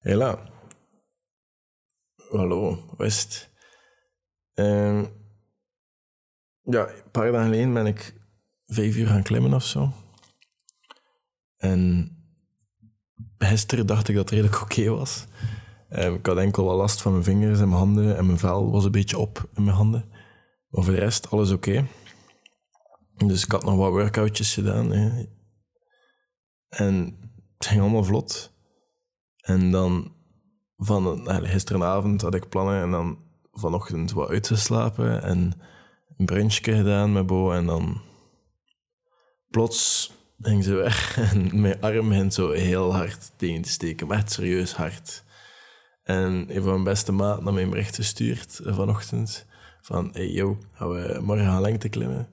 Hela. Hallo, West. Ehm, ja, een paar dagen geleden ben ik vijf uur gaan klimmen of zo. En gisteren dacht ik dat het redelijk oké was. Ehm, ik had enkel wat last van mijn vingers en mijn handen en mijn vel was een beetje op in mijn handen. Maar voor de rest, alles oké. Dus ik had nog wat workoutjes gedaan. En het ging allemaal vlot. En dan van gisteravond had ik plannen en dan vanochtend wat uitgeslapen en een brunchje gedaan met Bo en dan plots ging ze weg en mijn arm begint zo heel hard tegen te steken, maar echt serieus hard. En een van mijn beste maat naar mijn bericht gestuurd vanochtend van hey yo, gaan we morgen gaan lengte klimmen?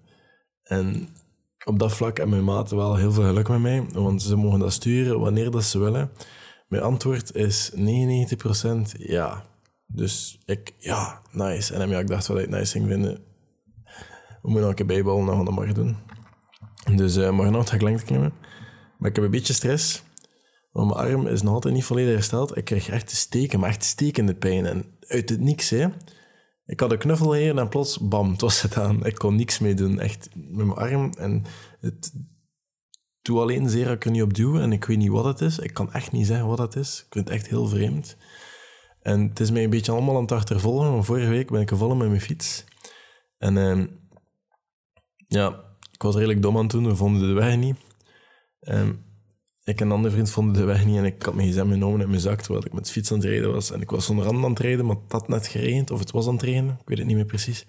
En op dat vlak hebben mijn maten wel heel veel geluk met mij, want ze mogen dat sturen wanneer dat ze willen. Mijn antwoord is 99% ja. Dus ik, ja, nice. En ja, ik dacht wat ik nice ging vinden. We moeten nog een gaan we dat morgen doen. Dus uh, morgenochtend ga ik lengte klimmen. Maar ik heb een beetje stress. Want mijn arm is nog altijd niet volledig hersteld. Ik krijg echt steken, maar echt stekende pijn. En uit het niks, hè. Ik had een knuffel hier en plots, bam, het was het aan. Ik kon niks mee doen, echt, met mijn arm. En het doe alleen zeer ik er niet op duw en ik weet niet wat het is. Ik kan echt niet zeggen wat het is. Ik vind het echt heel vreemd. En het is mij een beetje allemaal aan het achtervolgen, want vorige week ben ik gevallen met mijn fiets. En uh, ja, ik was redelijk dom aan het doen, we vonden de weg niet. Um, ik en een andere vriend vonden de weg niet en ik had mijn gsm genomen in mijn zak terwijl ik met de fiets aan het rijden was. En ik was zonder rand aan het rijden, maar het had net geregend, of het was aan het regenen, ik weet het niet meer precies.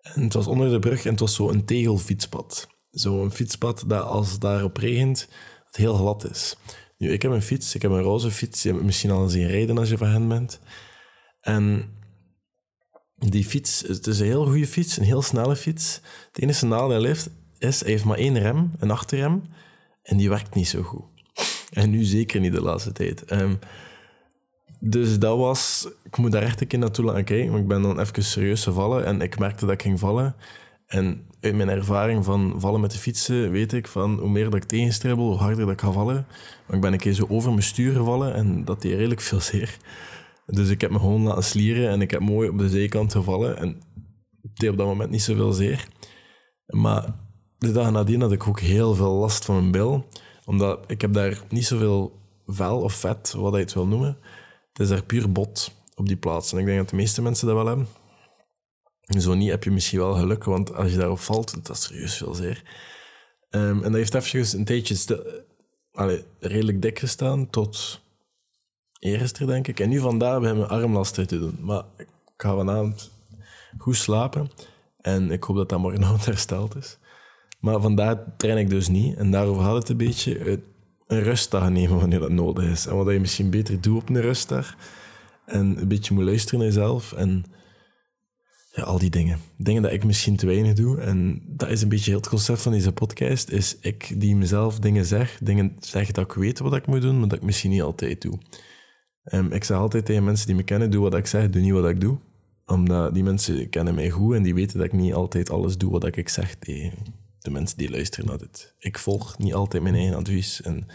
En het was onder de brug en het was zo een tegelfietspad. Zo'n fietspad dat als het daarop regent, het heel glad is. Nu, ik heb een fiets, ik heb een roze fiets, je hebt misschien al zien rijden als je van hen bent. En die fiets, het is een heel goede fiets, een heel snelle fiets. Het enige nadeel heeft, is, hij heeft maar één rem, een achterrem, en die werkt niet zo goed. En nu zeker niet de laatste tijd. Um, dus dat was... Ik moet daar echt een keer naartoe laten kijken, want ik ben dan even serieus gevallen en ik merkte dat ik ging vallen. En uit mijn ervaring van vallen met de fietsen weet ik van hoe meer dat ik tegenstribbel, hoe harder dat ik ga vallen. Maar ik ben een keer zo over mijn stuur gevallen en dat deed redelijk veel zeer. Dus ik heb me gewoon laten slieren en ik heb mooi op de zijkant gevallen. En het deed op dat moment niet zoveel zeer. Maar de dag nadien had ik ook heel veel last van mijn bil. Omdat ik heb daar niet zoveel vel of vet, wat je het wil noemen. Het is daar puur bot op die plaats. En ik denk dat de meeste mensen dat wel hebben. Zo niet heb je misschien wel geluk, want als je daarop valt, dat is serieus veel zeer. Um, en dat heeft even een tijdje redelijk dik gestaan, tot eerster, denk ik. En nu hebben we armlasten te doen. Maar ik ga vanavond goed slapen. En ik hoop dat dat morgenavond hersteld is. Maar vandaar train ik dus niet. En daarover had het een beetje een rustdag nemen wanneer dat nodig is. En wat je misschien beter doet op een rustdag. En een beetje moet luisteren naar jezelf. En al die dingen. Dingen dat ik misschien te weinig doe. En dat is een beetje heel het concept van deze podcast. Is ik die mezelf dingen zeg. Dingen zeg dat ik weet wat ik moet doen, maar dat ik misschien niet altijd doe. Um, ik zeg altijd tegen mensen die me kennen, doe wat ik zeg, doe niet wat ik doe. Omdat die mensen kennen mij goed en die weten dat ik niet altijd alles doe wat ik zeg tegen de mensen die luisteren naar dit. Ik volg niet altijd mijn eigen advies. En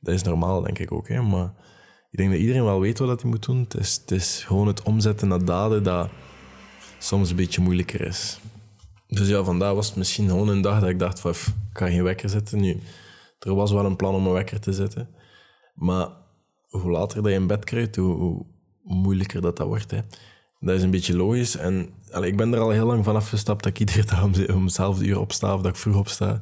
dat is normaal, denk ik ook. Hè? Maar ik denk dat iedereen wel weet wat hij moet doen. Het is, het is gewoon het omzetten naar daden dat soms een beetje moeilijker is. Dus ja, vandaag was het misschien gewoon een dag dat ik dacht van, ik ga geen wekker zetten. Nu, er was wel een plan om een wekker te zetten. Maar hoe later dat je in bed krijgt, hoe, hoe moeilijker dat, dat wordt. Hè. Dat is een beetje logisch. En ik ben er al heel lang van afgestapt dat ik iedere dag om, om hetzelfde uur opsta of dat ik vroeg opsta.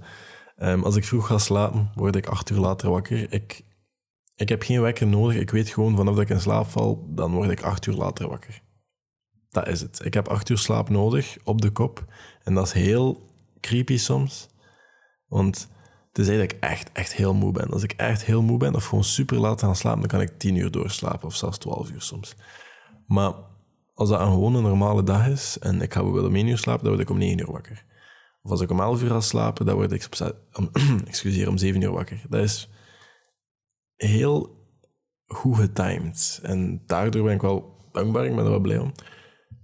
Um, als ik vroeg ga slapen, word ik acht uur later wakker. Ik, ik heb geen wekker nodig. Ik weet gewoon vanaf dat ik in slaap val, dan word ik acht uur later wakker. Dat is het. Ik heb acht uur slaap nodig op de kop. En dat is heel creepy soms. Want tenzij dat ik echt, echt heel moe ben. Als ik echt heel moe ben of gewoon super laat gaan slapen, dan kan ik tien uur doorslapen of zelfs twaalf uur soms. Maar als dat een gewone normale dag is en ik ga bijvoorbeeld om één uur slapen, dan word ik om negen uur wakker. Of als ik om elf uur ga slapen, dan word ik om, excuseer, om zeven uur wakker. Dat is heel goed getimed. En daardoor ben ik wel dankbaar, ik ben er wel blij om.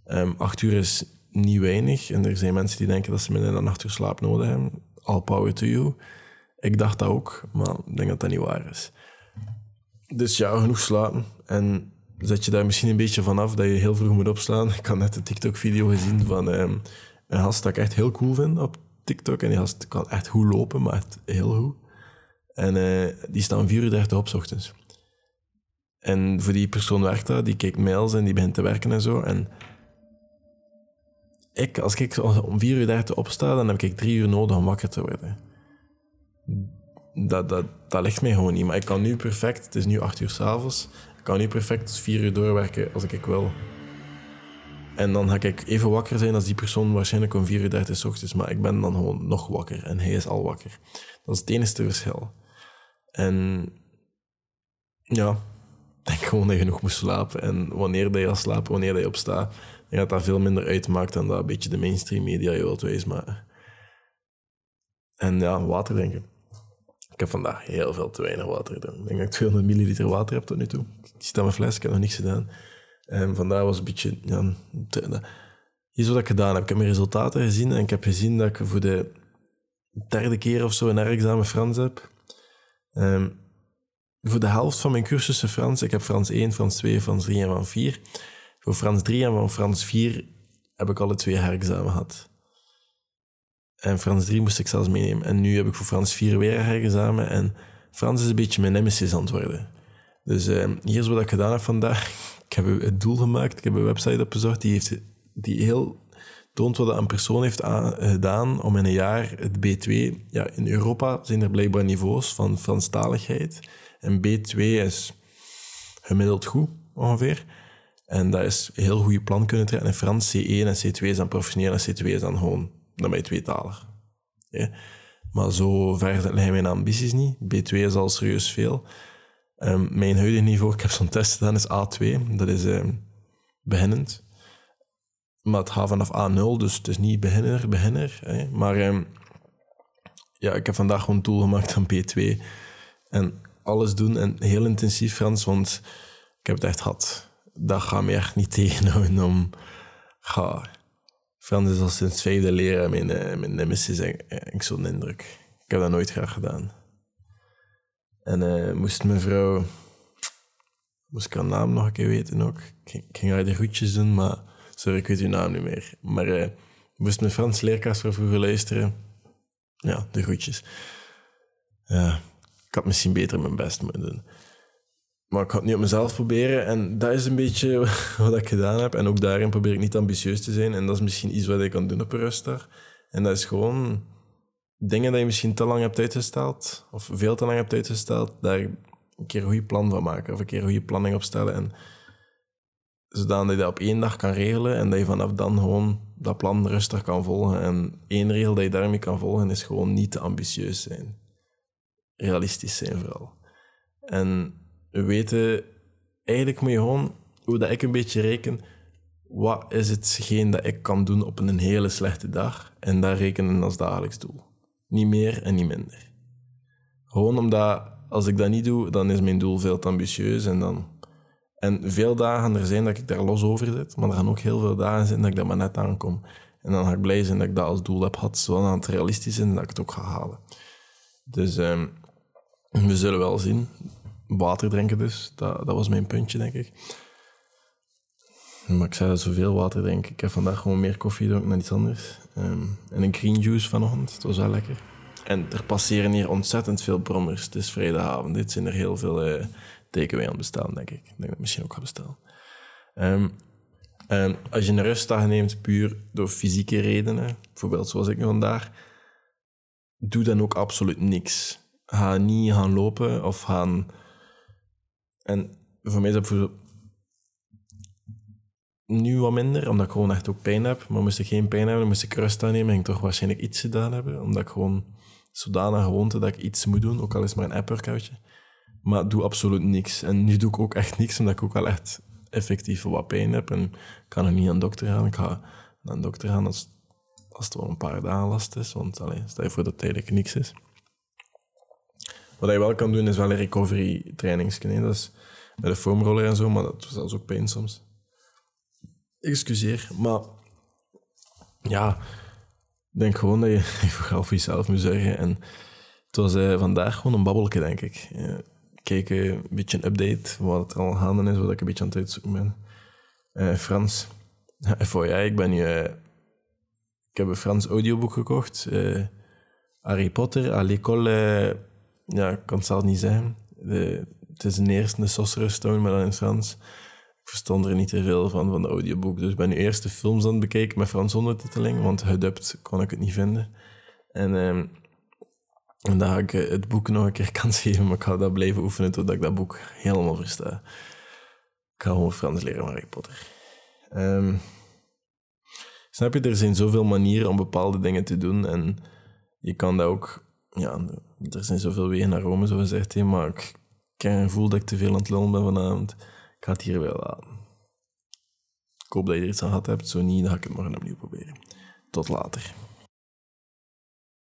Um, acht uur is niet weinig. En er zijn mensen die denken dat ze minder dan acht uur slaap nodig hebben. All power to you. Ik dacht dat ook, maar ik denk dat dat niet waar is. dus ja, genoeg slapen. En zet je daar misschien een beetje vanaf dat je heel vroeg moet opslaan. Ik had net een TikTok-video gezien van um, een gast dat ik echt heel cool vind op TikTok. En die gast kan echt goed lopen, maar echt heel goed. En uh, die staan 4 uur op ochtends. En voor die persoon werkt dat, die kijkt mails en die begint te werken en zo. En ik, als ik om 4 uur 30 opsta, dan heb ik drie uur nodig om wakker te worden. Dat, dat, dat ligt mij gewoon niet. Maar ik kan nu perfect, het is nu 8 uur s'avonds, ik kan nu perfect 4 uur doorwerken als ik wil. En dan ga ik even wakker zijn als die persoon waarschijnlijk om 4 uur 30 s ochtends. Maar ik ben dan gewoon nog wakker en hij is al wakker. Dat is het enige verschil. En ja, ik denk gewoon dat je genoeg moet slapen. En wanneer je al slaapt, wanneer je opstaat, denk dat veel minder uitmaakt dan dat een beetje de mainstream media je wilt wezen. Maar... En ja, water drinken. Ik heb vandaag heel veel te weinig water gedaan. Ik denk dat ik 200 milliliter water heb tot nu toe. Ik sta mijn fles, ik heb nog niks gedaan. En vandaag was een beetje... Ja, is wat ik gedaan heb. Ik heb mijn resultaten gezien en ik heb gezien dat ik voor de derde keer of zo een examen Frans heb. Um, voor de helft van mijn cursussen Frans, ik heb Frans 1, Frans 2, Frans 3 en Frans 4. Voor Frans 3 en van Frans 4 heb ik alle twee herexamen gehad. En Frans 3 moest ik zelfs meenemen. En nu heb ik voor Frans 4 weer een herexamen. En Frans is een beetje mijn nemesis worden. Dus uh, hier is wat ik gedaan heb vandaag. Ik heb het doel gemaakt. Ik heb een website opgezocht die, heeft, die heel toont wat een persoon heeft gedaan om in een jaar het B2... Ja, in Europa zijn er blijkbaar niveaus van Franstaligheid. En B2 is gemiddeld goed, ongeveer. En dat is een heel goede plan kunnen trekken. In Frans, C1 en C2 is dan professioneel en C2 is dan gewoon, dan ben je tweetalig. Ja. Maar zo ver liggen mijn ambities niet. B2 is al serieus veel. Um, mijn huidige niveau, ik heb zo'n test gedaan, is A2. Dat is um, beginnend. Maar het gaat vanaf A0, dus het is niet beginner, beginner. Hè. Maar um, ja, ik heb vandaag gewoon een tool gemaakt van B2. En alles doen en heel intensief Frans, want ik heb het echt gehad. Dat gaat me echt niet tegenhouden om... Ga. Frans is al sinds vijfde leren mijn, uh, mijn nemesis en ik zo'n indruk. Ik heb dat nooit graag gedaan. En uh, moest mijn vrouw... Moest ik haar naam nog een keer weten ook. Ik ging haar de groetjes doen, maar... Sorry, ik weet uw naam niet meer. Maar uh, moest mijn Frans leerkast voor vroeger luisteren. Ja, de groetjes. Ja, ik had misschien beter mijn best moeten doen. Maar ik ga het niet op mezelf proberen. En dat is een beetje wat ik gedaan heb. En ook daarin probeer ik niet ambitieus te zijn. En dat is misschien iets wat ik kan doen op een rustdag. En dat is gewoon dingen die je misschien te lang hebt uitgesteld. Of veel te lang hebt uitgesteld. Daar een keer een goede plan van maken. Of een keer een goede planning opstellen. En zodat je dat op één dag kan regelen. En dat je vanaf dan gewoon dat plan rustig kan volgen. En één regel dat je daarmee kan volgen is gewoon niet te ambitieus zijn realistisch zijn vooral. En weten, eigenlijk moet gewoon, hoe dat ik een beetje reken, wat is hetgeen dat ik kan doen op een hele slechte dag en daar rekenen als dagelijks doel. Niet meer en niet minder. Gewoon omdat, als ik dat niet doe, dan is mijn doel veel te ambitieus en dan... En veel dagen er zijn dat ik daar los over zit, maar er gaan ook heel veel dagen zijn dat ik daar maar net aankom. En dan ga ik blij zijn dat ik dat als doel heb gehad, zodat het realistisch is en dat ik het ook ga halen. Dus um, we zullen wel zien. Water drinken dus, dat, dat was mijn puntje, denk ik. Maar ik zei dat zoveel water drinken. Ik heb vandaag gewoon meer koffie gedronken dan iets anders. Um, en een green juice vanochtend, dat was wel lekker. En er passeren hier ontzettend veel brommers. Het is vrijdagavond, dit zijn er heel veel uh, takeaway aan bestaan, denk ik. Ik denk dat ik misschien ook ga bestellen. Um, en als je een rustdag neemt puur door fysieke redenen, bijvoorbeeld zoals ik vandaag, doe dan ook absoluut niks ga niet gaan lopen of gaan... En voor mij is dat nu wat minder, omdat ik gewoon echt ook pijn heb. Maar moest ik geen pijn hebben, moest ik rust aannemen en ik toch waarschijnlijk iets gedaan hebben. Omdat ik gewoon zodanig gewoonte dat ik iets moet doen, ook al is maar een app-workoutje. Maar doe absoluut niks. En nu doe ik ook echt niks, omdat ik ook wel echt effectief wat pijn heb. En ik kan er niet aan de dokter gaan. Ik ga naar de dokter gaan als, als het wel een paar dagen last is. Want allee, stel je voor dat het eigenlijk niks is. Wat je wel kan doen, is wel een recovery trainingsje. Dat is met de foamroller en zo, maar dat was ook pijn soms. Excuseer, maar ja, ik denk gewoon dat je even voor jezelf moet zorgen. En het was uh, vandaag gewoon een babbelje, denk ik. kijken, een beetje een update, wat er al gaande is, wat ik een beetje aan het uitzoeken ben. Eh, Frans. Voor jij, ik ben nu... eh, ik heb een Frans audioboek gekocht. eh, Harry Potter, à l'école... ja, ik kan het zelf niet zeggen. De, het is een eerste de Sorcerer's Stone, maar dan in Frans. Ik verstond er niet te veel van, van de audioboek. Dus ik ben nu eerst de films aan het bekijken met Frans ondertiteling, want gedubt kon ik het niet vinden. En, ehm, en dan ga ik eh, het boek nog een keer kans geven, maar ik ga dat blijven oefenen totdat ik dat boek helemaal versta. Ik ga gewoon Frans leren van Harry Potter. Ehm, snap je, er zijn zoveel manieren om bepaalde dingen te doen en je kan dat ook... Ja, er zijn zoveel wegen naar Rome, zo gezegd, hè, maar ik, ik gevoel dat ik te veel aan het lullen ben vanavond. Ik ga het hier wel laten. Ik hoop dat je er iets aan gehad hebt. Zo niet, dan ga ik het morgen opnieuw proberen. Tot later.